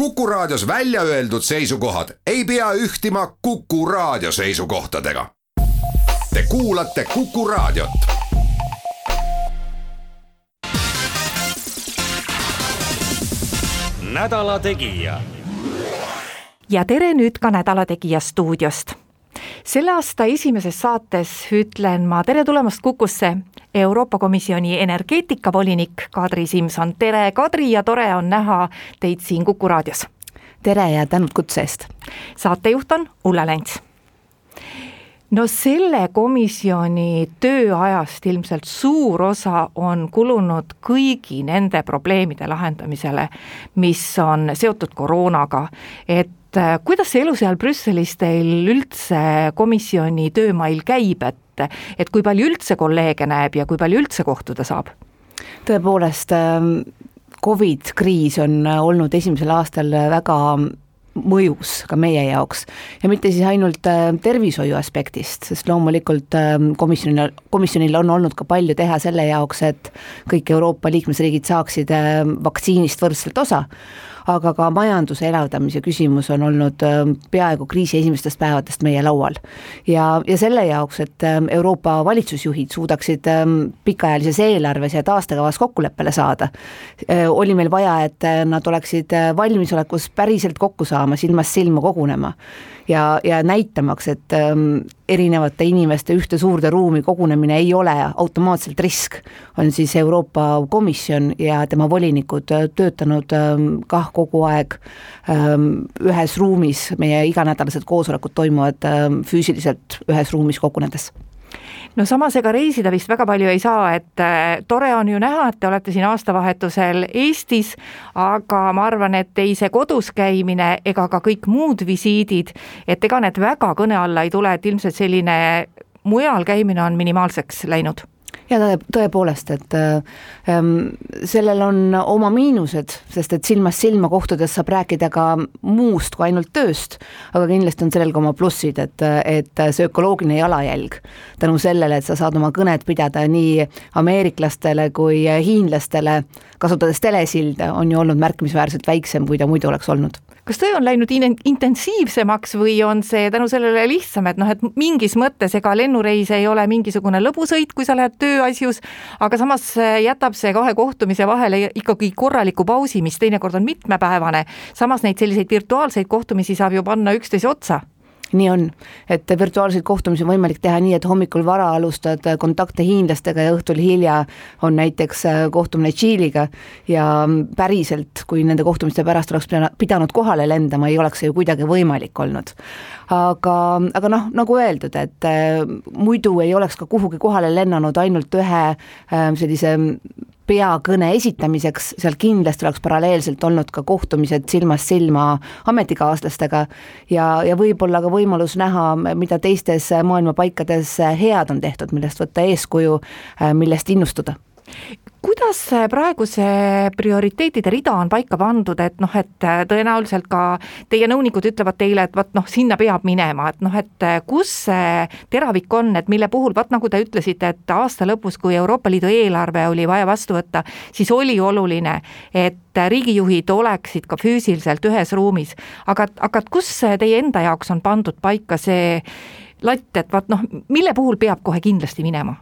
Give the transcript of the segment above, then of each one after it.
Kuku Raadios välja öeldud seisukohad ei pea ühtima Kuku Raadio seisukohtadega. Te kuulate Kuku Raadiot. nädala Tegija. ja tere nüüd ka Nädala Tegija stuudiost. Selle aasta esimeses saates ütlen ma tere tulemast Kukusse Euroopa Komisjoni energeetikavolinik Kadri Simson, tere Kadri ja tore on näha teid siin Kuku raadios. tere ja tänud kutse eest. saatejuht on Ulla Lents no selle komisjoni tööajast ilmselt suur osa on kulunud kõigi nende probleemide lahendamisele, mis on seotud koroonaga, et äh, kuidas see elu seal Brüsselis teil üldse komisjoni töömail käib, et, et kui palju üldse kolleege näeb ja kui palju üldse kohtuda saab? tõepoolest, ähm, Covid kriis on olnud esimesel aastal väga mõjus ka meie jaoks ja mitte siis ainult äh, tervishoiu aspektist, sest loomulikult ähm, komisjonil, komisjonil on olnud ka palju teha selle jaoks, et kõik Euroopa liikmesriigid saaksid äh, vaktsiinist võrdselt osa aga ka majanduse elavdamise küsimus on olnud ähm, peaaegu kriisi esimestest päevadest meie laual. ja, ja selle jaoks, et ähm, Euroopa valitsusjuhid suudaksid ähm, pikaajalises eelarves ja taastekavas kokkuleppele saada, äh, oli meil vaja, et äh, nad oleksid äh, valmisolekus päriselt kokku saama, silmast silma kogunema ja, ja näitamaks, et ähm, erinevate inimeste ühte suurde ruumi kogunemine ei ole automaatselt risk, on siis Euroopa Komisjon ja tema volinikud äh, töötanud ähm, kah kogu aeg ähm, ühes ruumis, meie iganädalased koosolekud toimuvad ähm, füüsiliselt ühes ruumis kogunedes no samas ega reisida vist väga palju ei saa, et äh, tore on ju näha, et te olete siin aastavahetusel Eestis, aga ma arvan, et ei see kodus käimine ega ka kõik muud visiidid, et ega need väga kõne alla ei tule, et ilmselt selline mujal käimine on minimaalseks läinud ja tõe, tõepoolest, et ähm, sellel on oma miinused, sest et silmast silma kohtudes saab rääkida ka muust kui ainult tööst, aga kindlasti on sellel ka oma plussid, et, et see ökoloogiline jalajälg tänu sellele, et sa saad oma kõned pidada nii ameeriklastele kui hiinlastele, kasutades telesilde, on ju olnud märkimisväärselt väiksem, kui ta muidu oleks olnud. Kas töö on läinud in intensiivsemaks või on see tänu sellele lihtsam, et noh, et mingis mõttes ega lennureis ei ole mingisugune lõbusõit, kui sa lähed tööasjus, aga samas äh, jätab see kahe kohtumise vahele ikkagi korraliku pausi, mis teinekord on mitmepäevane. samas neid selliseid virtuaalseid kohtumisi saab ju panna üksteise otsa nii on, et virtuaalseid kohtumisi on võimalik teha nii, et hommikul vara alustad kontakte hiinlastega ja õhtul hilja on näiteks äh, kohtumine Tšiiliga ja päriselt, kui nende kohtumiste pärast oleks pidanud kohale lendama, ei oleks see ju kuidagi võimalik olnud. aga, aga noh, nagu öeldud, et äh, muidu ei oleks ka kuhugi kohale lennanud ainult ühe äh, sellise peakõne esitamiseks, seal kindlasti oleks paralleelselt olnud ka kohtumised silmast silma ametikaaslastega ja, ja võib-olla ka võimalus näha, mida teistes maailma paikades head on tehtud, millest võtta eeskuju, millest innustuda kuidas praegu see prioriteetide rida on paika pandud, et noh, et äh, tõenäoliselt ka teie nõunikud ütlevad teile, et vot noh, sinna peab minema, et noh, et äh, kus see teravik on, et mille puhul, vot nagu te ütlesite, et aasta lõpus, kui Euroopa Liidu eelarve oli vaja vastu võtta, siis oli oluline, et riigijuhid oleksid ka füüsiliselt ühes ruumis, aga, aga kus teie enda jaoks on pandud paika see latt, et vot noh, mille puhul peab kohe kindlasti minema?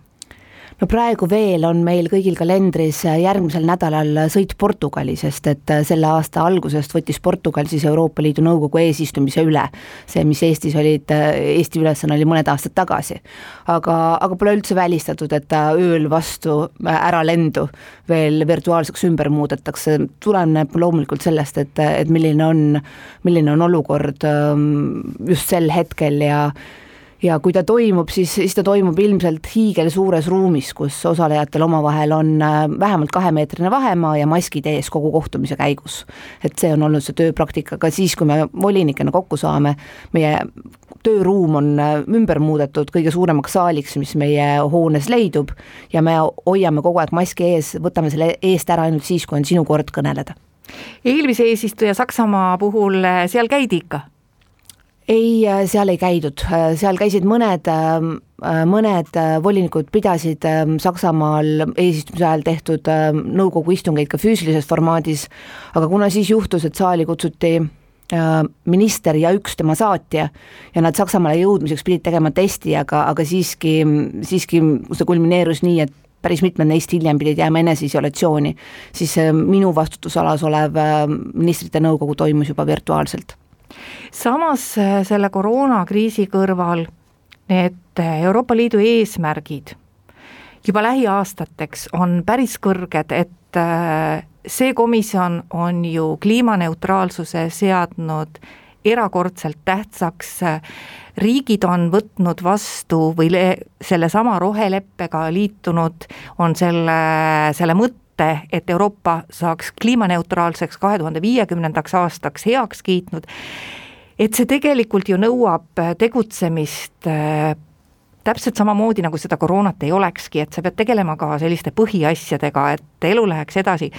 No praegu veel on meil kõigil kalendris järgmisel nädalal sõit Portugali, sest et selle aasta algusest võttis Portugal siis Euroopa Liidu Nõukogu eesistumise üle. see, mis Eestis olid, Eesti ülesanne oli mõned aastad tagasi. aga, aga pole üldse välistatud, et ööl vastu äralendu veel virtuaalseks ümber muudetakse, tuleneb loomulikult sellest, et, et milline on, milline on olukord ähm, just sel hetkel ja ja kui ta toimub, siis, siis ta toimub ilmselt hiigelsuures ruumis, kus osalejatel omavahel on äh, vähemalt kahemeetrine vahemaa ja maskid ees kogu kohtumise käigus. et see on olnud see tööpraktika ka siis, kui me volinikena kokku saame, meie tööruum on äh, ümber muudetud kõige suuremaks saaliks, mis meie hoones leidub ja me hoiame kogu aeg maski ees, võtame selle eest ära ainult siis, kui on sinu kord kõneleda. eelmise eesistuja Saksamaa puhul, seal käidi ikka? Ei, äh, seal ei käidud, äh, seal käisid mõned ähm, mõned volinikud pidasid Saksamaal eesistumise ajal tehtud nõukogu istungeid ka füüsilises formaadis, aga kuna siis juhtus, et saali kutsuti minister ja üks tema saatja ja nad Saksamaale jõudmiseks pidid tegema testi, aga, aga siiski, siiski see kulmineerus nii, et päris mitmed neist hiljem pidid jääma eneseisolatsiooni, siis minu vastutusalas olev ministrite nõukogu toimus juba virtuaalselt samas äh, selle koroonakriisi kõrval need äh, Euroopa Liidu eesmärgid juba lähiaastateks on päris kõrged, et äh, see komisjon on ju kliimaneutraalsuse seadnud erakordselt tähtsaks, riigid on võtnud vastu või sellesama roheleppega liitunud, on selle, selle mõtte mõte, et Euroopa saaks kliimaneutraalseks kahe tuhande viiekümnendaks aastaks heaks kiitnud, et see tegelikult ju nõuab tegutsemist äh, täpselt samamoodi, nagu seda koroonat ei olekski, et sa pead tegelema ka selliste põhiasjadega, et elu läheks edasi.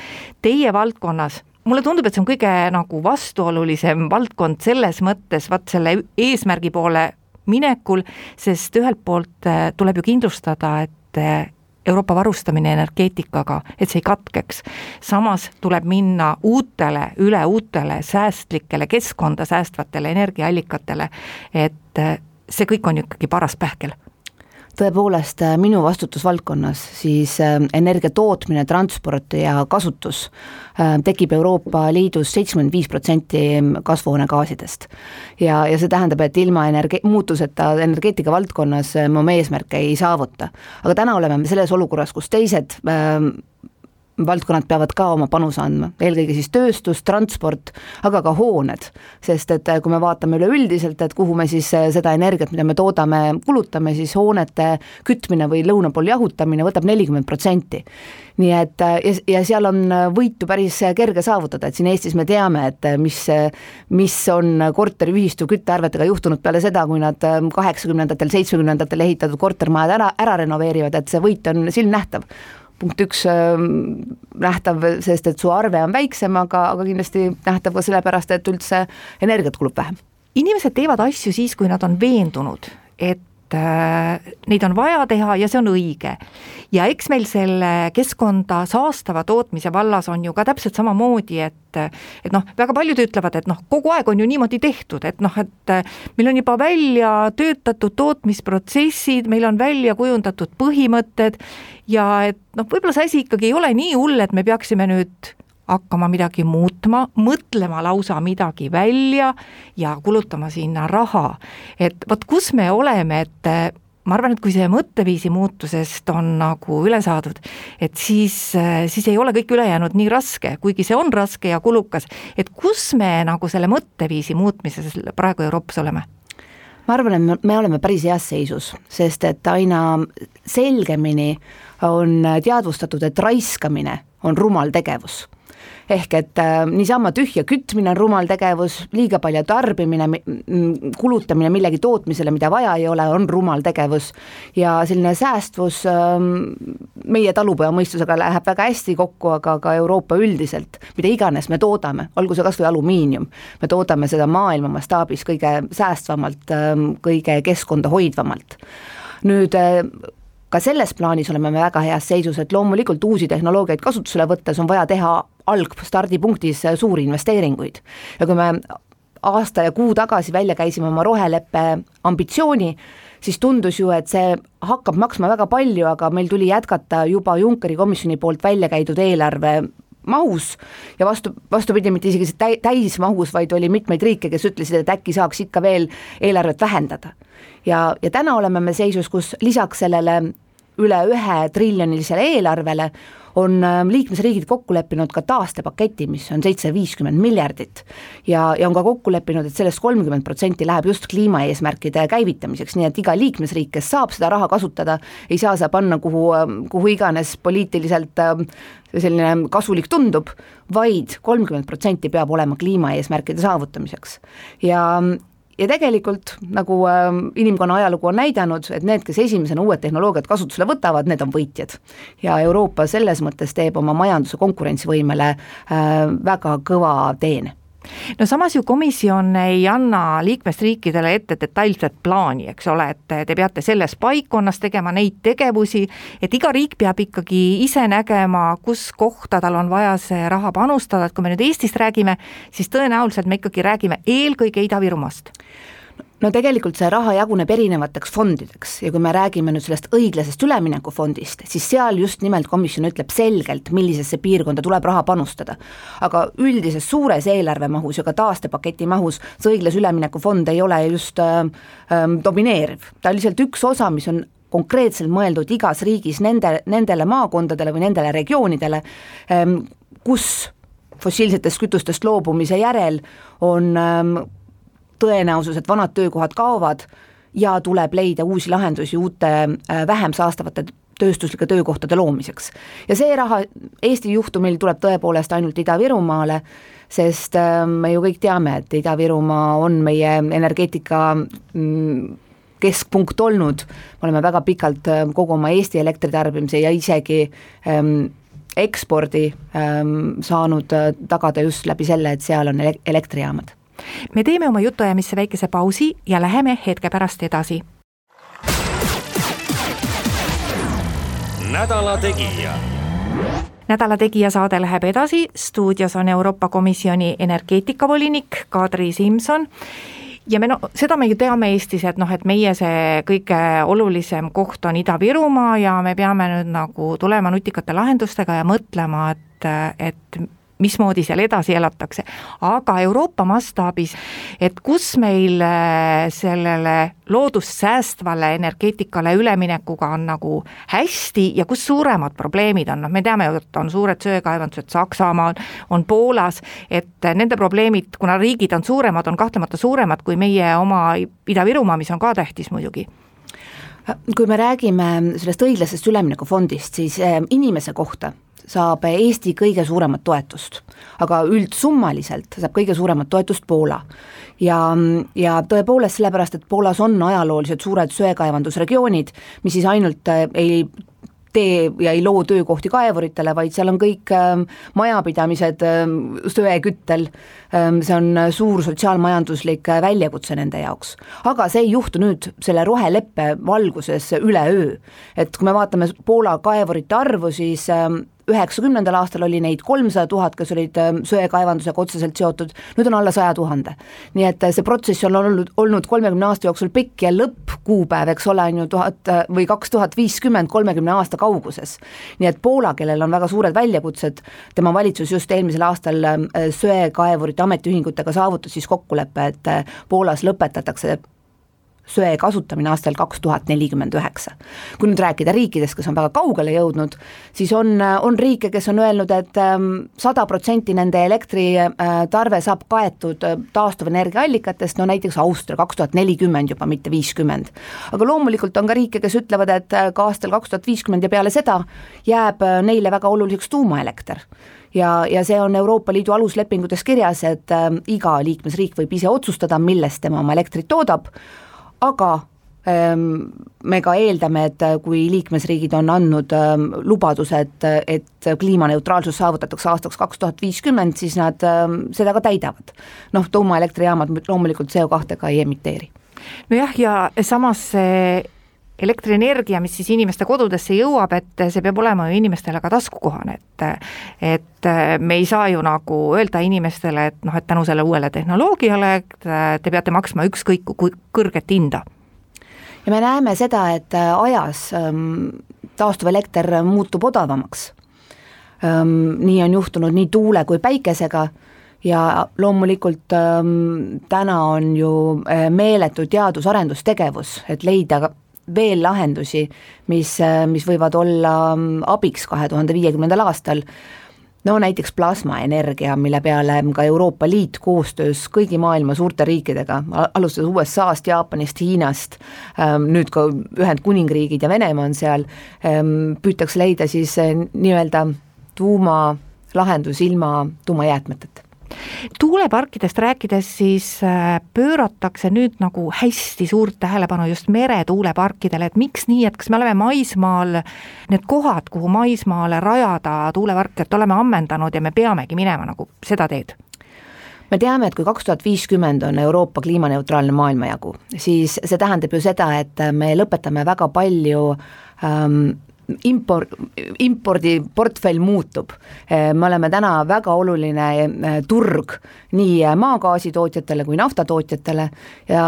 Teie valdkonnas mulle tundub, et see on kõige nagu vastuolulisem valdkond selles mõttes, vaat selle eesmärgi poole minekul, sest ühelt poolt äh, tuleb ju kindlustada, et äh, Euroopa varustamine energeetikaga, et see ei katkeks. samas tuleb minna uutele, üle uutele säästlikele, keskkonda säästvatele energiaallikatele, et see kõik on ikkagi paras pähkel tõepoolest äh, minu vastutusvaldkonnas siis äh, energia tootmine, transport ja kasutus äh, tekib Euroopa Liidus seitsekümmend viis protsenti kasvuhoonegaasidest. ja, ja see tähendab, et ilma energe-, muutuseta energeetika valdkonnas me oma eesmärke ei saavuta. aga täna oleme me selles olukorras, kus teised valdkonnad peavad ka oma panuse andma, eelkõige siis tööstus, transport, aga ka hooned. sest et kui me vaatame üleüldiselt, et kuhu me siis eh, seda energiat, mida me toodame, kulutame, siis hoonete kütmine või lõuna pool jahutamine võtab nelikümmend protsenti. nii et eh, ja, ja seal on võitu päris kerge saavutada, et siin Eestis me teame, et eh, mis, mis on korteriühistu küttearvetega juhtunud peale seda, kui nad kaheksakümnendatel, seitsmekümnendatel ehitatud kortermajad ära, ära renoveerivad, et see võit on silmnähtav punkt üks ähm, nähtav, sest et su arve on väiksem, aga, aga kindlasti nähtav ka sellepärast, et üldse energiat kulub vähem. inimesed teevad asju siis, kui nad on veendunud, et neid on vaja teha ja see on õige. ja eks meil selle keskkonda saastava tootmise vallas on ju ka täpselt samamoodi, et et noh, väga paljud ütlevad, et noh, kogu aeg on ju niimoodi tehtud, et noh, et meil on juba välja töötatud tootmisprotsessid, meil on välja kujundatud põhimõtted ja et noh, võib-olla see asi ikkagi ei ole nii hull, et me peaksime nüüd hakkama midagi muutma, mõtlema lausa midagi välja ja kulutama sinna raha. et vot kus me oleme, et ma arvan, et kui see mõtteviisi muutusest on nagu üle saadud, et siis, siis ei ole kõik ülejäänud nii raske, kuigi see on raske ja kulukas, et kus me nagu selle mõtteviisi muutmises praegu Euroopas oleme? ma arvan, et me oleme päris heas seisus, sest et aina selgemini on teadvustatud, et raiskamine on rumal tegevus ehk et äh, niisama tühja kütmine on rumal tegevus, liiga palju tarbimine, kulutamine millegi tootmisele, mida vaja ei ole, on rumal tegevus. ja selline säästvus äh, meie talupojamõistusega läheb väga hästi kokku, aga ka Euroopa üldiselt, mida iganes me toodame, olgu see kas või alumiinium, me toodame seda maailma mastaabis kõige säästvamalt äh,, kõige keskkonda hoidvamalt nüüd äh, ka selles plaanis oleme me väga heas seisus, et loomulikult uusi tehnoloogiaid kasutusele võttes on vaja teha algstardipunktis suuri investeeringuid. ja kui me aasta ja kuu tagasi välja käisime oma roheleppe ambitsiooni, siis tundus ju, et see hakkab maksma väga palju, aga meil tuli jätkata juba Junckeri komisjoni poolt välja käidud eelarve mahus ja vastu, vastupidi, mitte isegi täi-, täismahus, vaid oli mitmeid riike, kes ütlesid, et äkki saaks ikka veel eelarvet vähendada ja, ja täna oleme me seisus, kus lisaks sellele üle ühe triljonilisele eelarvele on ähm, liikmesriigid kokku leppinud ka taastepaketi, mis on seitsesada viiskümmend miljardit. ja, ja on ka kokku leppinud, et sellest kolmkümmend protsenti läheb just kliimaeesmärkide käivitamiseks, nii et iga liikmesriik, kes saab seda raha kasutada, ei saa seda panna kuhu, ähm, kuhu iganes poliitiliselt ähm, selline kasulik tundub vaid, vaid kolmkümmend protsenti peab olema kliimaeesmärkide saavutamiseks. ja, ja tegelikult, nagu äh, inimkonna ajalugu on näidanud, et need, kes esimesena uued tehnoloogiad kasutusele võtavad, need on võitjad. ja Euroopa selles mõttes teeb oma majanduse konkurentsivõimele äh, väga kõva teene no samas ju komisjon ei anna liikmesriikidele ette detailset plaani, eks ole, et te peate selles paikkonnas tegema neid tegevusi, et iga riik peab ikkagi ise nägema, kus kohta tal on vaja see raha panustada, et kui me nüüd Eestist räägime, siis tõenäoliselt me ikkagi räägime eelkõige Ida-Virumaast no tegelikult see raha jaguneb erinevateks fondideks ja kui me räägime nüüd sellest õiglasest üleminekufondist, siis seal just nimelt komisjon ütleb selgelt, millisesse piirkonda tuleb raha panustada. aga üldises suures eelarvemahus ja ka taastepaketi mahus see õiglase ülemineku fond ei ole just äh, äh, domineeriv, ta on lihtsalt üks osa, mis on konkreetselt mõeldud igas riigis nende, nendele maakondadele või nendele regioonidele, ähm, kus fossiilsetest kütustest loobumise järel on ähm, tõenäosus, et vanad töökohad kaovad ja tuleb leida uusi lahendusi uute äh, vähem saastavate tööstuslike töökohtade loomiseks. ja see raha Eesti juhtumil tuleb tõepoolest ainult Ida-Virumaale, sest äh, me ju kõik teame, et Ida-Virumaa on meie energeetika mm, keskpunkt olnud, me oleme väga pikalt äh, kogu oma Eesti elektritarbimise ja isegi ähm, ekspordi ähm, saanud tagada just läbi selle, et seal on elektrijaamad me teeme oma jutuajamisse väikese pausi ja läheme hetke pärast edasi. nädala Tegija. Nädala Tegija saade läheb edasi, stuudios on Euroopa Komisjoni energeetikavolinik Kadri Simson. Ja me no seda me ju teame Eestis, et noh, et meie see kõige olulisem koht on Ida-Virumaa ja me peame nüüd nagu tulema nutikate lahendustega ja mõtlema, et, et mismoodi seal edasi elatakse, aga Euroopa mastaabis, et kus meil äh, sellele loodust säästvale energeetikale üleminekuga on nagu hästi ja kus suuremad probleemid on, noh me teame et on suured söekaevandused Saksamaal, on Poolas, et nende probleemid, kuna riigid on suuremad, on kahtlemata suuremad kui meie oma Ida-Virumaa, mis on ka tähtis muidugi. Kui me räägime sellest õiglasest üleminekufondist, siis äh, inimese kohta saab Eesti kõige suuremat toetust, aga üldsummaliselt saab kõige suuremat toetust Poola. ja, ja tõepoolest sellepärast, et Poolas on ajalooliselt suured söekaevandusregioonid, mis siis ainult äh, ei tee ja ei loo töökohti kaevuritele, vaid seal on kõik äh, majapidamised äh, söeküttel äh,, see on suur sotsiaalmajanduslik äh, väljakutse nende jaoks. aga see ei juhtu nüüd selle roheleppe valguses üleöö. et kui me vaatame Poola kaevurite arvu, siis äh, üheksakümnendal aastal oli neid kolmsada tuhat, kes olid ähm, söekaevandusega otseselt seotud, nüüd on alla saja tuhande. nii et äh, see protsess on olnud, olnud kolmekümne aasta jooksul pikk ja lõppkuupäev, eks ole, on ju tuhat äh, või kaks tuhat viiskümmend kolmekümne aasta kauguses. nii et Poola, kellel on väga suured väljakutsed, tema valitsus just eelmisel aastal ähm, söekaevurite ametiühingutega saavutas siis kokkuleppe, et äh, Poolas lõpetatakse söe kasutamine aastal kaks tuhat nelikümmend üheksa. kui nüüd rääkida riikidest, kes on väga kaugele jõudnud, siis on, on riike, kes on öelnud et, et ähm, sada protsenti nende elektritarve saab kaetud äh, taastuvenergiaallikatest, no näiteks Austria kaks tuhat nelikümmend juba, mitte viiskümmend. aga loomulikult on ka riike, kes ütlevad, et äh, ka aastal kaks tuhat viiskümmend ja peale seda jääb äh, neile väga oluliseks tuumaelekter ja, ja see on Euroopa Liidu aluslepingutes kirjas, et äh, iga liikmesriik võib ise otsustada, millest tema oma elektrit toodab, aga ähm, me ka eeldame, et kui liikmesriigid on andnud ähm, lubadused, et kliimaneutraalsus saavutatakse aastaks kaks tuhat viiskümmend, siis nad ähm, seda ka täidavad. noh, tuumaelektrijaamad loomulikult CO2 ka ei emiteeri. nojah, ja samas see elektrienergia, mis siis inimeste kodudesse jõuab, et see peab olema ju inimestele ka taskukohane, et et me ei saa ju nagu öelda inimestele, et noh, et tänu sellele uuele tehnoloogiale te peate maksma ükskõik kui kõrget hinda. ja me näeme seda, et ajas ähm, taastuvelekter muutub odavamaks. Ähm, nii on juhtunud nii tuule kui päikesega ja loomulikult ähm, täna on ju äh, meeletu teadus-arendustegevus, et leida veel lahendusi, mis, mis võivad olla mm, abiks kahe tuhande viiekümnendal aastal, no näiteks plasmaenergia, mille peale ka Euroopa Liit koostöös kõigi maailma suurte riikidega, alustades USA-st, Jaapanist, Hiinast, ähm, nüüd ka Ühendkuningriigid ja Venemaa on seal, ähm, püütakse leida siis äh, nii-öelda tuumalahendus ilma tuumajäätmeteta tuuleparkidest rääkides, siis äh, pööratakse nüüd nagu hästi suurt tähelepanu just meretuuleparkidele, et miks nii, et kas me oleme maismaal, need kohad, kuhu maismaale rajada tuuleparke, et oleme ammendanud ja me peamegi minema nagu seda teed? me teame, et kui kaks tuhat viiskümmend on Euroopa kliimaneutraalne maailmajagu, siis see tähendab ju seda, et me lõpetame väga palju ähm, import, impordiportfell muutub. me oleme täna väga oluline äh, turg nii maagaasitootjatele kui naftatootjatele ja,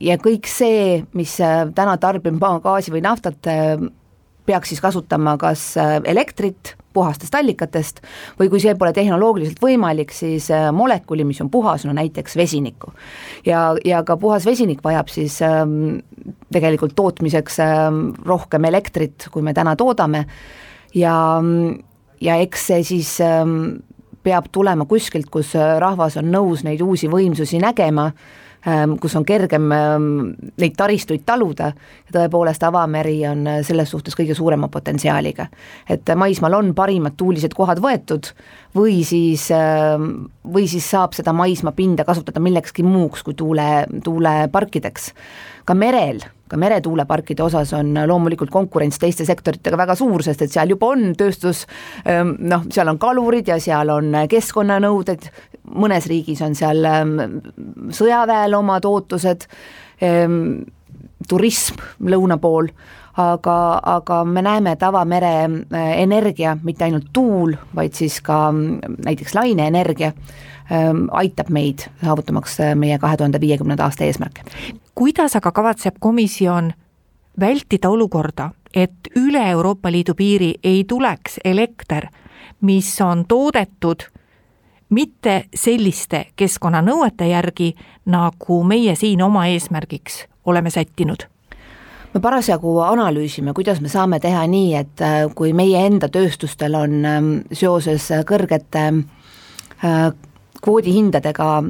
ja kõik see, mis täna tarbib maagaasi või naftat, peaks siis kasutama kas elektrit puhastest allikatest või kui see pole tehnoloogiliselt võimalik, siis äh, molekuli, mis on puhas, no näiteks vesinikku. ja, ja ka puhas vesinik vajab siis ähm, tegelikult tootmiseks ähm, rohkem elektrit, kui me täna toodame ja, ja eks see siis ähm, peab tulema kuskilt, kus rahvas on nõus neid uusi võimsusi nägema Ähm, kus on kergem ähm, neid taristuid taluda ja tõepoolest avameri on äh, selles suhtes kõige suurema potentsiaaliga. et maismaal on parimad tuulised kohad võetud või siis, ähm, või siis saab seda maismaapinda kasutada millekski muuks kui tuule, tuuleparkideks. Ka merel ka meretuuleparkide osas on loomulikult konkurents teiste sektoritega väga suur, sest et seal juba on tööstus, noh, seal on kalurid ja seal on keskkonnanõuded, mõnes riigis on seal ähm, sõjaväel omad ootused, ähm, turism lõuna pool, aga, aga me näeme, et avamere äh, energia, mitte ainult tuul, vaid siis ka mm, näiteks laineenergia, ähm, aitab meid saavutamaks äh, meie kahe tuhande viiekümnenda aasta eesmärke. Kuidas aga kavatseb komisjon vältida olukorda, et üle Euroopa Liidu piiri ei tuleks elekter, mis on toodetud mitte selliste keskkonnanõuete järgi, nagu meie siin oma eesmärgiks oleme sättinud? Me parasjagu analüüsime, kuidas me saame teha nii, et äh, kui meie enda tööstustel on ähm, seoses kõrgete äh, kvoodihindadega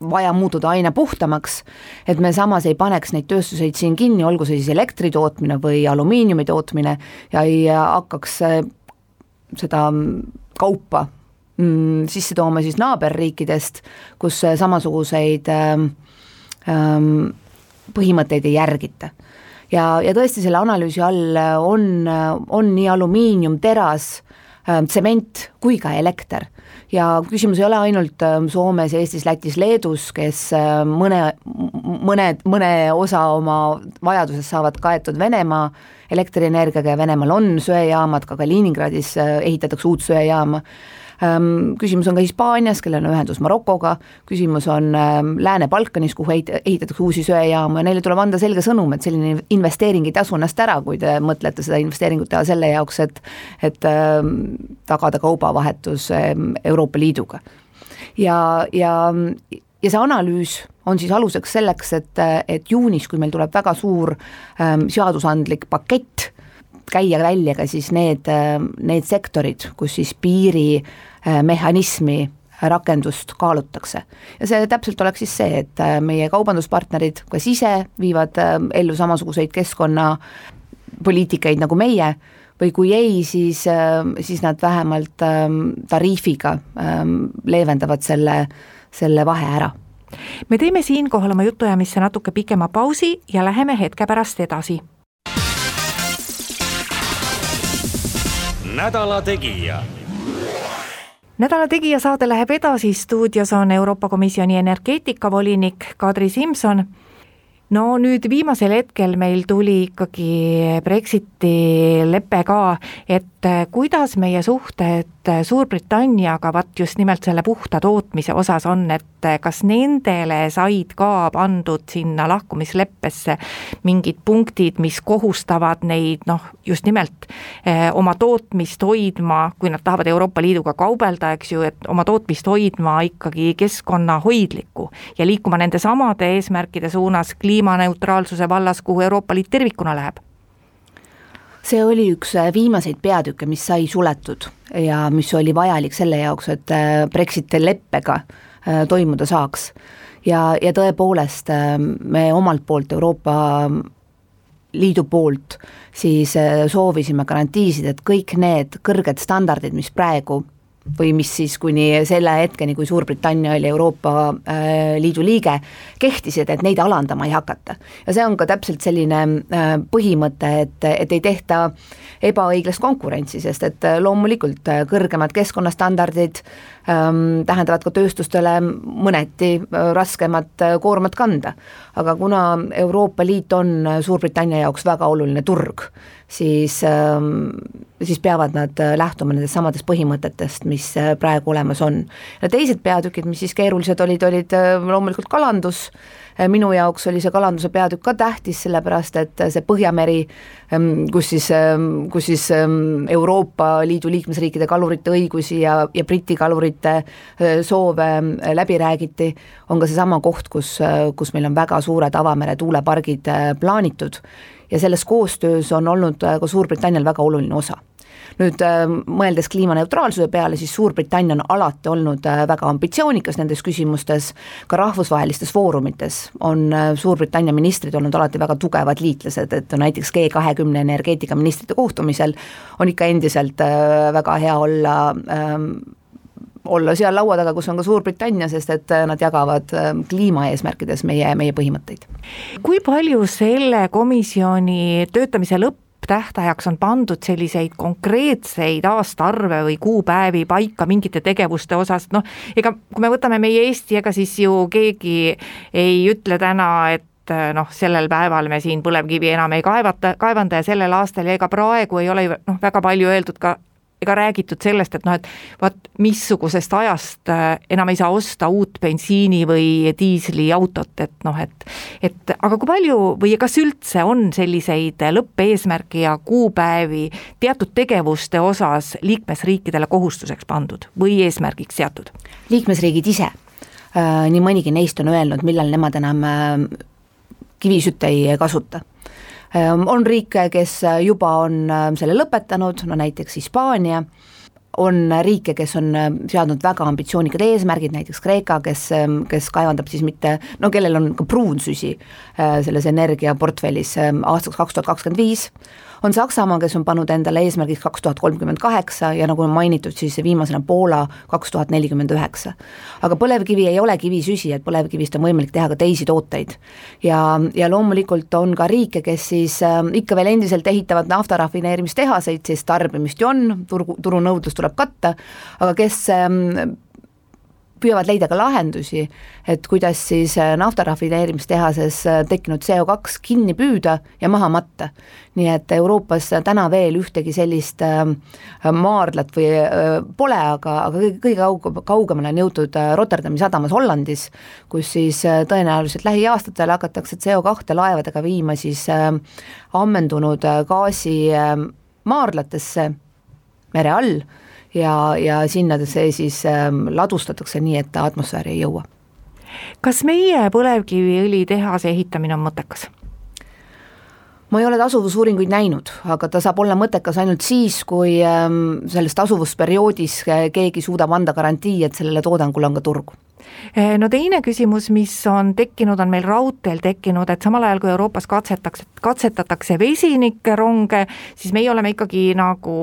vaja muutuda aina puhtamaks, et me samas ei paneks neid tööstuseid siin kinni, olgu see siis elektri tootmine või alumiiniumi tootmine ja ei hakkaks äh, seda kaupa mm, sisse tooma siis naaberriikidest, kus äh, samasuguseid ähm, ähm, põhimõtteid ei järgita. ja, ja tõesti, selle analüüsi all on, on nii alumiinium, teras äh,, tsement kui ka elekter ja küsimus ei ole ainult ähm, Soomes, Eestis, Lätis, Leedus, kes äh, mõne, mõne, mõne osa oma vajadusest saavad kaetud Venemaa elektrienergiaga ja Venemaal on söejaamad, ka Kaliningradis äh, ehitatakse uut söejaama küsimus on ka Hispaanias, kellel on ühendus Marokoga, küsimus on ehm, Lääne-Balkanis, kuhu ehitatakse uusi söejaamu ja neile tuleb anda selge sõnum, et selline investeering ei tasu ennast ära, kui te mõtlete seda investeeringut teha selle jaoks, et et ehm, tagada kaubavahetus Euroopa Liiduga. ja, ja ja see analüüs on siis aluseks selleks, et, et juunis, kui meil tuleb väga suur ähm, seadusandlik pakett, käia välja ka siis need, need sektorid, kus siis piiri Äh, rakendust kaalutakse. ja see täpselt oleks siis see, et äh, meie kaubanduspartnerid kas ise viivad äh, ellu samasuguseid keskkonnapoliitikaid nagu meie, või kui ei, siis, siis nad vähemalt ähm, tariifiga ähm, leevendavad selle, selle vahe ära me teeme siinkohal oma jutuajamisse natuke pikema pausi ja läheme hetke pärast edasi. Nädala Tegija nädala Tegija saade läheb edasi, stuudios on Euroopa Komisjoni energeetikavolinik Kadri Simson. no nüüd viimasel hetkel meil tuli ikkagi Brexiti lepe ka, et kuidas meie suhted Suurbritanniaga vaat just nimelt selle puhta tootmise osas on, et kas nendele said ka pandud sinna lahkumisleppesse mingid punktid, mis kohustavad neid noh, just nimelt eh, oma tootmist hoidma, kui nad tahavad Euroopa Liiduga kaubelda, eks ju, et oma tootmist hoidma ikkagi keskkonnahoidlikku ja liikuma nende samade eesmärkide suunas kliimaneutraalsuse vallas, kuhu Euroopa Liit tervikuna läheb see oli üks äh, viimaseid peatükke, mis sai suletud ja mis oli vajalik selle jaoks, et äh, Brexiti leppega äh, toimuda saaks. ja, ja tõepoolest me omalt poolt Euroopa Liidu poolt siis soovisime garantiisid, et kõik need kõrged standardid, mis praegu või mis siis kuni selle hetkeni, kui Suurbritannia oli Euroopa äh, Liidu liige, kehtisid, et neid alandama ei hakata. ja see on ka täpselt selline äh, põhimõte, et, et ei tehta ebaõiglast konkurentsi, sest et loomulikult kõrgemad keskkonnastandardid ähm, tähendavad ka tööstustele mõneti raskemat koormat kanda. aga kuna Euroopa Liit on Suurbritannia jaoks väga oluline turg, siis, siis peavad nad äh, lähtuma nendest samadest põhimõtetest, mis praegu olemas on. ja teised peatükid, mis siis keerulised olid, olid loomulikult kalandus, minu jaoks oli see kalanduse peatükk ka tähtis, sellepärast et see Põhjameri, ähm, kus siis, ähm, kus siis Euroopa Liidu liikmesriikide kalurite õigusi ja, ja Briti kalurite soove läbi räägiti, on ka seesama koht, kus, kus meil on väga suured avamere tuulepargid plaanitud. Ja selles koostöös on olnud äh, ka Suurbritannial väga oluline osa nüüd äh, mõeldes kliimaneutraalsuse peale, siis Suurbritannia on alati olnud äh, väga ambitsioonikas nendes küsimustes, ka rahvusvahelistes foorumites on Suurbritannia ministrid olnud alati väga tugevad liitlased, et näiteks G kahekümne energeetikaministrite kohtumisel on ikka endiselt väga hea olla ähm, olla seal laua taga, kus on ka Suurbritannia, sest et äh, nad jagavad äh, kliimaeesmärkides meie, meie põhimõtteid. kui palju selle komisjoni töötamise lõpptähtajaks on pandud selliseid konkreetseid aastaarve või kuupäevi paika mingite tegevuste osas, noh, ega kui me võtame meie Eesti, ega siis ju keegi ei ütle täna, et äh, noh, sellel päeval me siin põlevkivi enam ei kaevata, kaevanda ja sellel aastal ja ega praegu ei ole ju noh, väga palju öeldud ka ega räägitud sellest, et noh, et vaat missugusest ajast äh, enam ei saa osta uut bensiini või diisliautot, et noh, et et aga kui palju või kas üldse on selliseid lõppeesmärke ja kuupäevi teatud tegevuste osas liikmesriikidele kohustuseks pandud või eesmärgiks seatud? liikmesriigid ise, äh, nii mõnigi neist on öelnud, millal nemad enam äh, kivisütt ei kasuta on riike, kes juba on ehm, selle lõpetanud, no näiteks Hispaania, on riike, kes on ehm, seadnud väga ambitsioonikad eesmärgid, näiteks Kreeka, kes, kes kaevandab siis mitte, no kellel on ka pruunsüsi selles energiaportfellis aastaks kaks tuhat kakskümmend viis, on Saksamaa, kes on pannud endale eesmärgiks kaks tuhat kolmkümmend kaheksa ja nagu on mainitud, siis viimasena Poola kaks tuhat nelikümmend üheksa. aga põlevkivi ei ole kivisüsi, et põlevkivist on võimalik teha ka teisi tooteid. ja, ja loomulikult on ka riike, kes siis äh, ikka veel endiselt ehitavad naftarafineerimistehaseid, sest tarbimist ju on, turgu, turunõudlus tuleb katta, aga kes äh, püüavad leida ka lahendusi, et kuidas siis äh, nafta rafineerimistehases äh, tekkinud CO2 kinni püüda ja maha matta. nii et Euroopas täna veel ühtegi sellist äh, maardlat või pole, aga, aga kõige kaug-, kaugemale on jõutud Rotterdami sadamas Hollandis, kus siis tõenäoliselt lähiaastatel hakatakse CO2 laevadega viima siis ammendunud gaasi maardlatesse mere all ja, ja sinna see siis ähm, ladustatakse nii, et ta atmosfääri ei jõua. kas meie põlevkiviõlitehase ehitamine on mõttekas? Ma ei ole tasuvusuuringuid näinud, aga ta saab olla mõttekas ainult siis, kui ähm, selles tasuvusperioodis äh, keegi suudab anda garantii, et sellele toodangule on ka turgu Eh, no teine küsimus, mis on tekkinud, on meil raudteel tekkinud, et samal ajal kui Euroopas katsetatakse, katsetatakse vesinikeronge, siis meie oleme ikkagi nagu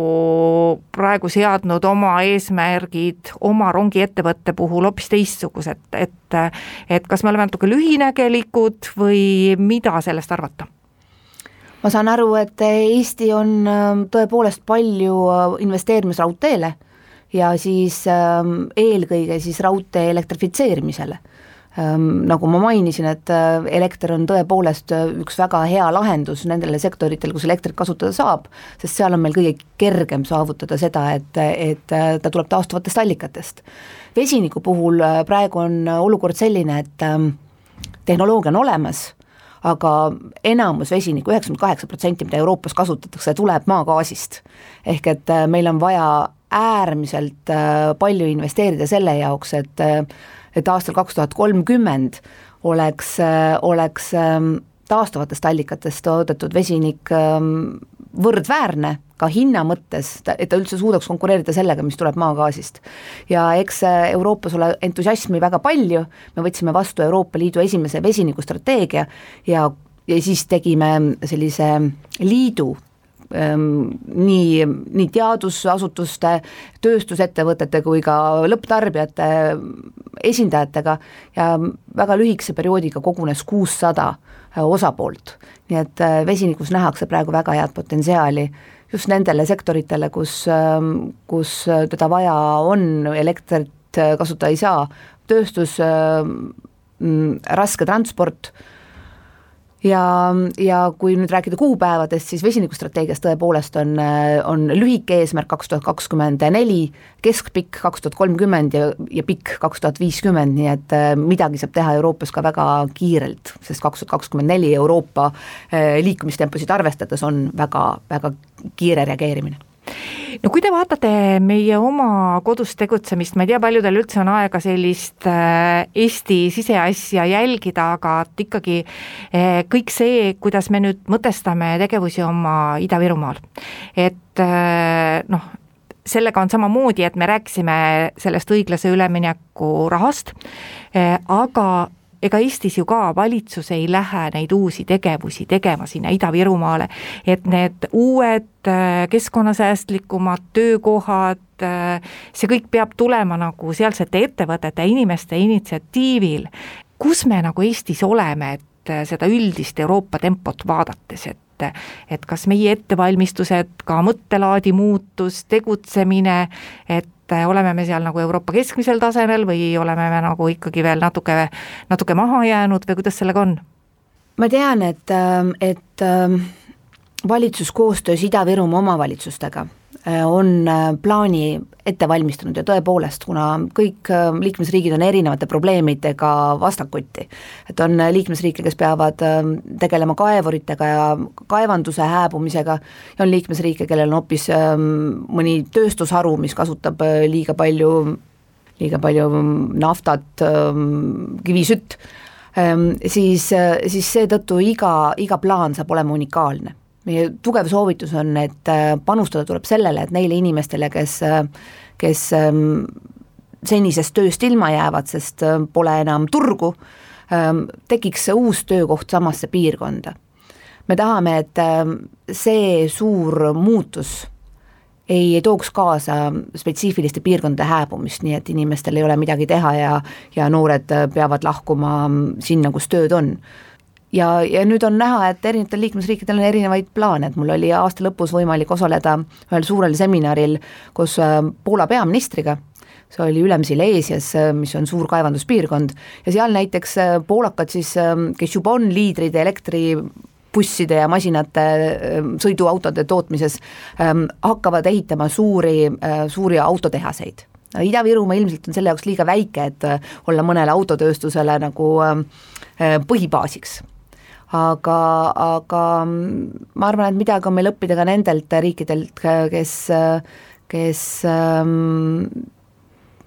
praegu seadnud oma eesmärgid oma rongiettevõtte puhul hoopis teistsugused, et et kas me oleme natuke lühinägelikud või mida sellest arvata? Ma saan aru, et Eesti on ähm, tõepoolest palju äh, investeerimas raudteele ja siis ähm, eelkõige siis raudtee elektrifitseerimisele ähm,. Nagu ma mainisin, et äh, elekter on tõepoolest äh, üks väga hea lahendus nendele sektoritel, kus elektrit kasutada saab, sest seal on meil kõige kergem saavutada seda, et, et ta tuleb taastuvatest allikatest. vesiniku puhul praegu on olukord selline, et tehnoloogia on olemas, aga enamus vesinikku, üheksakümmend kaheksa protsenti, mida Euroopas kasutatakse, tuleb maagaasist. ehk et meil on vaja äärmiselt äh, palju investeerida selle jaoks, et äh, et aastal kaks tuhat kolmkümmend oleks, äh, oleks ähm, taastuvatest allikatest toodetud vesinik ähm, võrdväärne ka hinna mõttes, et ta üldse suudaks konkureerida sellega, mis tuleb maagaasist. ja eks Euroopas ole entusiasmi väga palju, me võtsime vastu Euroopa Liidu esimese vesinikustrateegia ja, ja siis tegime sellise liidu nii, nii teadusasutuste, tööstusettevõtete kui ka lõpptarbijate esindajatega ja väga lühikese perioodiga kogunes kuussada osapoolt. Nii et vesinikus nähakse praegu väga head potentsiaali just nendele sektoritele, kus, kus teda vaja on, elektrit kasutada ei saa, tööstus, mm, raske transport ja, ja kui nüüd rääkida kuupäevadest, siis vesinikustrateegias tõepoolest on, on lühike eesmärk kaks tuhat kakskümmend neli, keskpikk kaks tuhat kolmkümmend ja, ja pikk kaks tuhat viiskümmend, nii et äh, midagi saab teha Euroopas ka väga kiirelt, sest kaks tuhat kakskümmend neli Euroopa äh, liikumistemposid arvestades on väga, väga kiire reageerimine no kui te vaatate meie oma kodus tegutsemist, ma ei tea, paljudel üldse on aega sellist äh, Eesti siseasja jälgida, aga ikkagi äh, kõik see, kuidas me nüüd mõtestame tegevusi oma Ida-Virumaal, et äh, noh, sellega on samamoodi, et me rääkisime sellest õiglase ülemineku rahast, aga ega Eestis ju ka valitsus ei lähe neid uusi tegevusi tegema sinna Ida-Virumaale, et need uued äh, keskkonnasäästlikumad töökohad, äh, see kõik peab tulema nagu sealsete ettevõtete inimeste initsiatiivil. kus me nagu Eestis oleme, et äh, seda üldist Euroopa tempot vaadates, et et kas meie ettevalmistused, ka mõttelaadi muutus, tegutsemine, et äh, oleme me seal nagu Euroopa keskmisel tasemel või oleme me nagu ikkagi veel natuke, natuke maha jäänud või kuidas sellega on? ma tean, et, ähm, et ähm, valitsus koostöös Ida-Virumaa omavalitsustega on äh, plaani ette valmistanud ja tõepoolest, kuna kõik äh, liikmesriigid on erinevate probleemidega vastakuti, et on liikmesriike, kes peavad tegelema kaevuritega ja kaevanduse hääbumisega ja on liikmesriike, kellel on hoopis ähm, mõni tööstusharu, mis kasutab liiga palju, liiga palju naftat, ähm, kivisütt, ähm, siis, siis seetõttu iga, iga plaan saab olema unikaalne meie tugev soovitus on, et äh, panustada tuleb sellele, et neile inimestele, kes, äh, kes ähm, senisest tööst ilma jäävad, sest äh, pole enam turgu, ähm, tekiks uus töökoht samasse piirkonda. me tahame, et ähm, see suur muutus ei tooks kaasa spetsiifiliste piirkondade hääbumist, nii et inimestel ei ole midagi teha ja, ja noored peavad lahkuma sinna, kus tööd on ja, ja nüüd on näha, et erinevatel liikmesriikidel on erinevaid plaane, et mul oli aasta lõpus võimalik osaleda ühel suurel seminaril koos äh, Poola peaministriga, see oli Ülemsileesias, äh, mis on suur kaevanduspiirkond, ja seal näiteks äh, poolakad siis, kes juba on liidrid elektribusside ja masinate, sõiduautode tootmises, ähm, hakkavad ehitama suuri, suuri autotehaseid. Ida-Virumaa ilmselt on selle jaoks liiga väike, et olla mõnele autotööstusele nagu põhibaasiks aga, aga ma arvan, et midagi on meil õppida ka nendelt riikidelt, kes, kes ähm,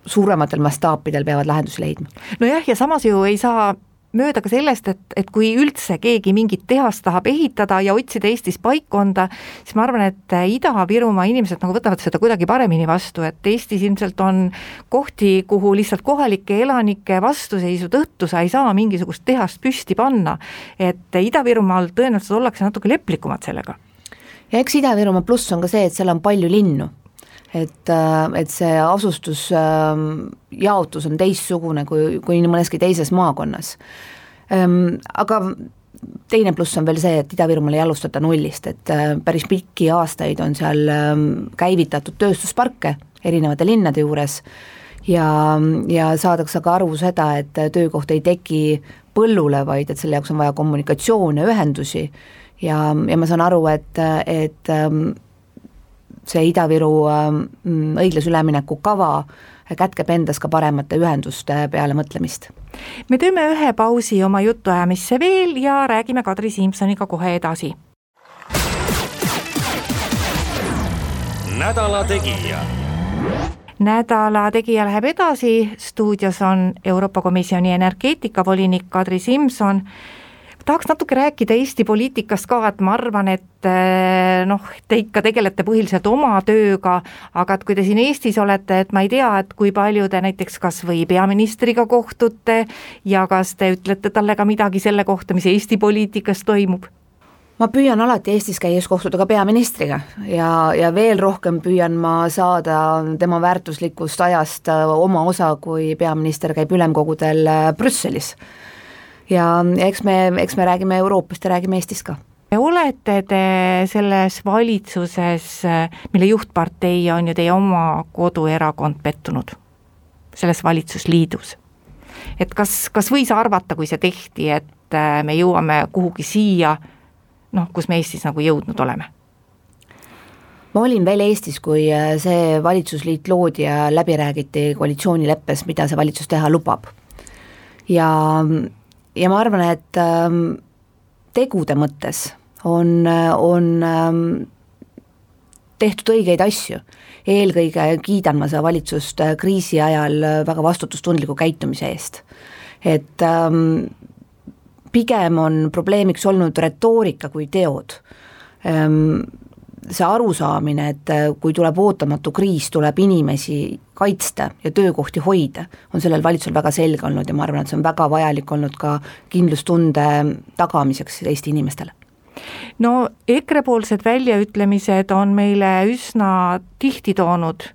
suurematel mastaapidel peavad lahendusi leidma. nojah, ja samas ju ei saa mööda ka sellest, et, et kui üldse keegi mingit tehast tahab ehitada ja otsida Eestis paikkonda, siis ma arvan, et Ida-Virumaa inimesed nagu võtavad seda kuidagi paremini vastu, et Eestis ilmselt on kohti, kuhu lihtsalt kohalike elanike vastuseisu tõttu sa ei saa mingisugust tehast püsti panna. et Ida-Virumaal tõenäoliselt ollakse natuke leplikumad sellega. ja eks Ida-Virumaa pluss on ka see, et seal on palju linnu et, äh, et see asustusjaotus ähm, on teistsugune kui, kui mõneski teises maakonnas. Ähm, aga teine pluss on veel see, et Ida-Virumaal ei alustata nullist, et äh, päris pikki aastaid on seal ähm, käivitatud tööstusparke erinevate linnade juures ja, ja saadakse ka aru seda, et töökoht ei teki põllule, vaid et selle jaoks on vaja kommunikatsioone, ühendusi ja, ja ma saan aru, et, et see Ida-Viru ähm, õiglase ülemineku kava kätkeb endas ka paremate ühenduste peale mõtlemist. me teeme ühe pausi oma jutuajamisse veel ja räägime Kadri Simsoniga kohe edasi. nädala Tegija nädala Tegija läheb edasi, stuudios on Euroopa Komisjoni energeetikavolinik Kadri Simson tahaks natuke rääkida Eesti poliitikast ka, et ma arvan, et eh, noh, te ikka tegelete põhiliselt oma tööga, aga et kui te siin Eestis olete, et ma ei tea, et kui palju te näiteks kas või peaministriga kohtute ja kas te ütlete talle ka midagi selle kohta, mis Eesti poliitikas toimub? ma püüan alati Eestis käies kohtuda ka peaministriga ja, ja veel rohkem püüan ma saada tema väärtuslikust ajast oma osa, kui peaminister käib ülemkogudel äh, Brüsselis. Ja eks me, eks me räägime Euroopast ja räägime Eestist ka olete te selles valitsuses, mille juhtpartei on ju teie oma koduerakond, pettunud selles valitsusliidus? et kas, kas võis arvata, kui see tehti, et äh, me jõuame kuhugi siia, noh, kus me Eestis nagu jõudnud oleme? ma olin veel Eestis, kui äh, see valitsusliit loodi ja läbi räägiti koalitsioonileppes, mida see valitsus teha lubab. ja, ja ma arvan, et ähm, tegude mõttes on, on ähm, tehtud õigeid asju. eelkõige kiidan ma seda valitsust äh, kriisi ajal väga vastutustundliku käitumise eest. et ähm, pigem on probleemiks olnud retoorika kui teod. Ehm, see arusaamine, et äh, kui tuleb ootamatu kriis, tuleb inimesi kaitsta ja töökohti hoida, on sellel valitsusel väga selge olnud ja ma arvan, et see on väga vajalik olnud ka kindlustunde tagamiseks Eesti inimestele. No EKRE-poolsed väljaütlemised on meile üsna tihti toonud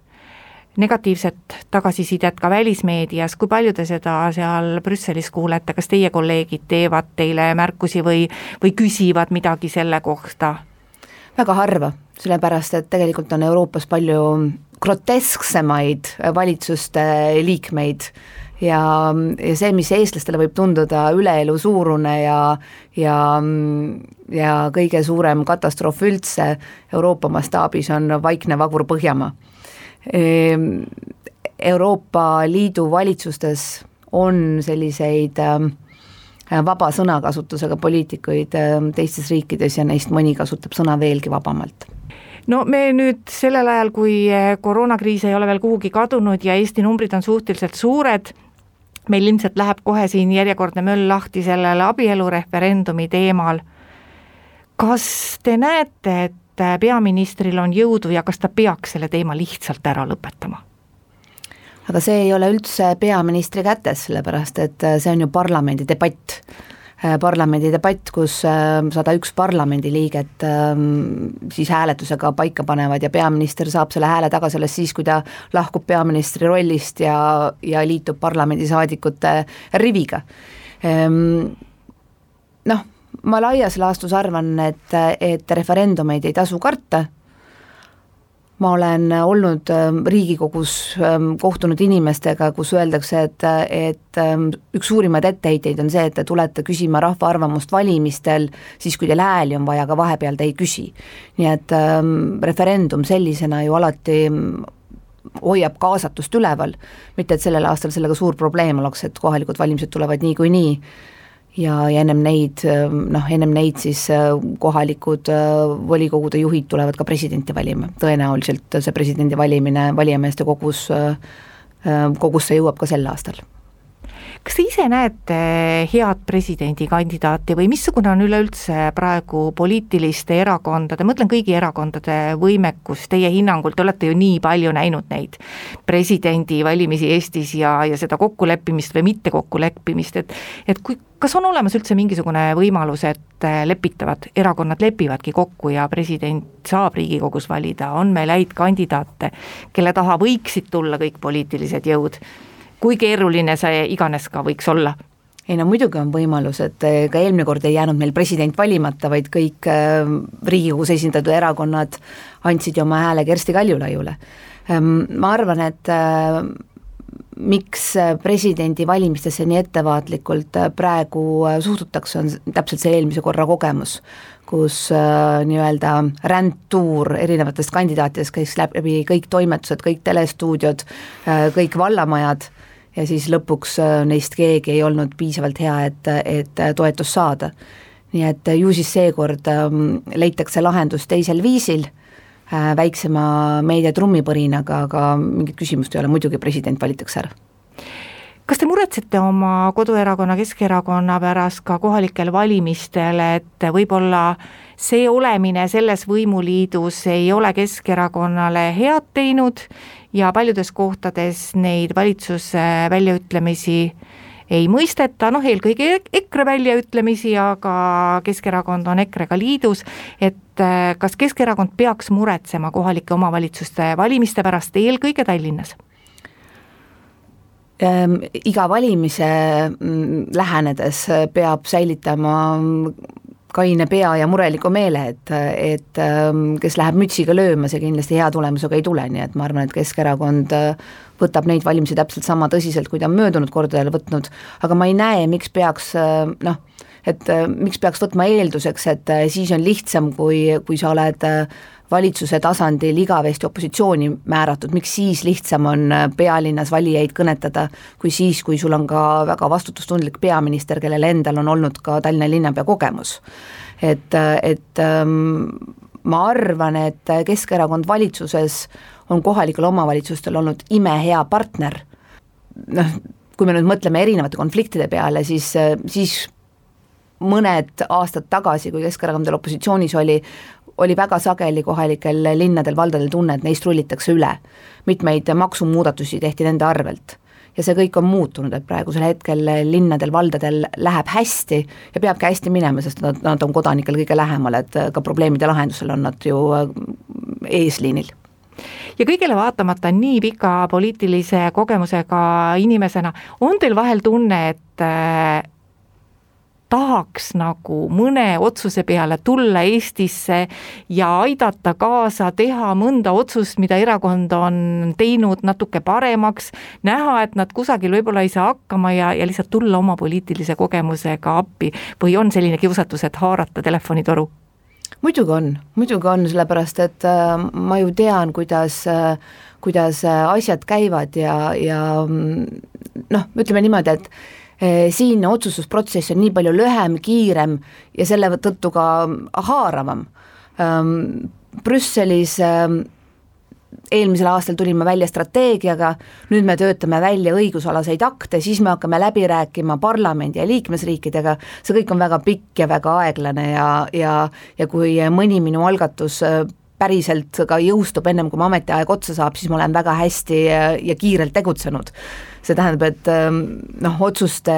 negatiivset tagasisidet ka välismeedias, kui palju te seda seal Brüsselis kuulete, kas teie kolleegid teevad teile märkusi või, või küsivad midagi selle kohta? Väga harva, sellepärast et tegelikult on Euroopas palju grotesksemaid valitsuste liikmeid ja, ja see, mis eestlastele võib tunduda üleelu suurune ja, ja, ja kõige suurem katastroof üldse Euroopa mastaabis, on vaikne vagur Põhjamaa. Ehm, Euroopa Liidu valitsustes on selliseid ähm, vaba sõnakasutusega poliitikuid ähm, teistes riikides ja neist mõni kasutab sõna veelgi vabamalt no me nüüd sellel ajal, kui äh, koroonakriis ei ole veel kuhugi kadunud ja Eesti numbrid on suhteliselt suured, meil ilmselt läheb kohe siin järjekordne möll lahti sellele abielureferendumi teemal. kas te näete, et äh, peaministril on jõudu ja kas ta peaks selle teema lihtsalt ära lõpetama? Aga see ei ole üldse peaministri kätes, sellepärast et äh, see on ju parlamendi debatt äh, parlamendi debatt, kus sada üks parlamendiliiget ähm, siis hääletusega paika panevad ja peaminister saab selle hääle tagasi alles siis, kui ta lahkub peaministri rollist ja, ja liitub parlamendisaadikute riviga. Ehm, noh, ma laias laastus arvan, et, et referendumeid ei tasu karta, ma olen olnud ähm, Riigikogus, ähm, kohtunud inimestega, kus öeldakse, et, et ähm, üks suurimaid etteheiteid on see, et te tulete küsima rahva arvamust valimistel, siis kui teil hääli on vaja, aga vahepeal te ei küsi. nii et referendum sellisena ju alati hoiab kaasatust üleval, mitte et sellel aastal sellega suur probleem oleks, et kohalikud valimised tulevad niikuinii nii ja, ja ennem neid noh, ennem neid siis äh, kohalikud äh, volikogude juhid tulevad ka presidenti valima, tõenäoliselt see presidendi valimine valijameeste kogus, äh, kogusse jõuab ka sel aastal kas te ise näete head presidendikandidaati või missugune on üleüldse praegu poliitiliste erakondade, mõtlen kõigi erakondade võimekus? Teie hinnangul, te olete ju nii palju näinud neid presidendivalimisi Eestis ja, ja seda kokkuleppimist või mitte kokkuleppimist, et et kui, kas on olemas üldse mingisugune võimalus, et lepitavad erakonnad lepivadki kokku ja president saab Riigikogus valida, on meil häid kandidaate, kelle taha võiksid tulla kõik poliitilised jõud kui keeruline see iganes ka võiks olla ei no muidugi on võimalus, et eh, ka eelmine kord ei jäänud meil president valimata, vaid kõik eh, Riigikogus esindatud erakonnad andsid ju oma hääle Kersti Kaljulaiule. Ehm, ma arvan, et eh, miks presidendivalimistesse nii ettevaatlikult praegu suhtutakse, on täpselt see eelmise korra kogemus, kus nii-öelda rändtuur erinevatest kandidaatidest käis läbi kõik toimetused, kõik telestuudiod kõik vallamajad ja siis lõpuks äh, neist keegi ei olnud piisavalt hea, et, et äh, toetust saada. nii et äh, ju siis seekord ähm, leitakse lahendus teisel viisil, väiksema meedia trummipõrinaga, aga mingit küsimust ei ole, muidugi president valitakse ära kas te muretsete oma koduerakonna, Keskerakonna pärast ka kohalikel valimistel, et võib-olla see olemine selles võimuliidus ei ole Keskerakonnale head teinud ja paljudes kohtades neid valitsuse väljaütlemisi ei mõisteta, noh eelkõige EKRE väljaütlemisi, aga Keskerakond on EKRE-ga liidus, et kas Keskerakond peaks muretsema kohalike omavalitsuste valimiste pärast, eelkõige Tallinnas? Ehm, iga valimise mm, lähenedes peab säilitama kaine pea ja mureliku meele, et, et ehm, kes läheb mütsiga lööma, see kindlasti hea tulemusega ei tule, nii et ma arvan, et Keskerakond äh, võtab neid valimisi täpselt sama tõsiselt, kui ta on möödunud kordadel võtnud, aga ma ei näe, miks peaks äh, noh, et äh, miks peaks võtma eelduseks, et siis on lihtsam, kui, kui sa oled valitsuse tasandil igavesti opositsiooni määratud, miks siis lihtsam on äh, pealinnas valijaid kõnetada, kui siis, kui sul on ka väga vastutustundlik peaminister, kellel endal on olnud ka Tallinna linnapea kogemus. et, äh, et ähm, ma arvan, et Keskerakond valitsuses on kohalikel omavalitsustel olnud imehea partner, noh, kui me nüüd mõtleme erinevate konfliktide peale, siis, äh, siis mõned aastad tagasi, kui Keskerakond veel opositsioonis oli, oli väga sageli kohalikel linnadel-valdadel tunne, et neist rullitakse üle. mitmeid maksumuudatusi tehti nende arvelt ja see kõik on muutunud, et praegusel hetkel linnadel-valdadel läheb hästi ja peabki hästi minema, sest nad, nad on kodanikel kõige lähemal, et ka probleemide lahendusel on nad ju äh, eesliinil ja kõigele vaatamata nii pika poliitilise kogemusega inimesena on teil vahel tunne, et äh, tahaks nagu mõne otsuse peale tulla Eestisse ja aidata kaasa teha mõnda otsust, mida erakond on teinud natuke paremaks, näha, et nad kusagil võib-olla ei saa hakkama ja, ja lihtsalt tulla oma poliitilise kogemusega appi või on selline kiusatus, et haarata telefonitoru? muidugi on, muidugi on, sellepärast et äh, ma ju tean, kuidas äh, kuidas äh, asjad käivad ja, ja mm, noh, ütleme niimoodi, et siin otsustusprotsess on nii palju lühem, kiirem ja selle tõttu ka haaravam. Ehm, Brüsselis ehm, eelmisel aastal tulime välja strateegiaga, nüüd me töötame välja õigusalaseid akte, siis me hakkame läbi rääkima parlamendi ja liikmesriikidega, see kõik on väga pikk ja väga aeglane ja, ja, ja kui mõni minu algatus eh, päriselt ka jõustub ennem, kui mu ametiaeg otsa saab, siis ma olen väga hästi ja kiirelt tegutsenud see tähendab, et ähm, noh, otsuste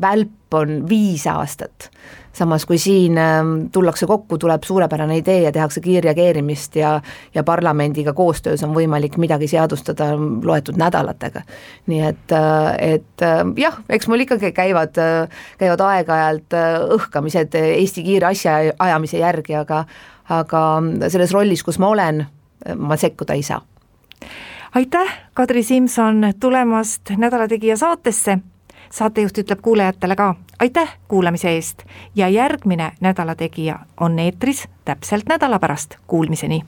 välp on viis aastat. samas kui siin ähm, tullakse kokku, tuleb suurepärane idee ja tehakse kiirreageerimist ja ja parlamendiga koostöös on võimalik midagi seadustada loetud nädalatega. nii et, äh, et äh, jah, eks mul ikkagi käivad, äh, käivad aeg-ajalt õhkamised Eesti kiire asjaajamise järgi, aga aga selles rollis, kus ma olen, ma sekkuda ei saa aitäh, Kadri Simson, tulemast Nädala Tegija saatesse. saatejuht ütleb kuulajatele ka aitäh kuulamise eest ja järgmine Nädala Tegija on eetris täpselt nädala pärast, kuulmiseni.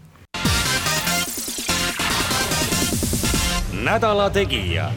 nädala Tegija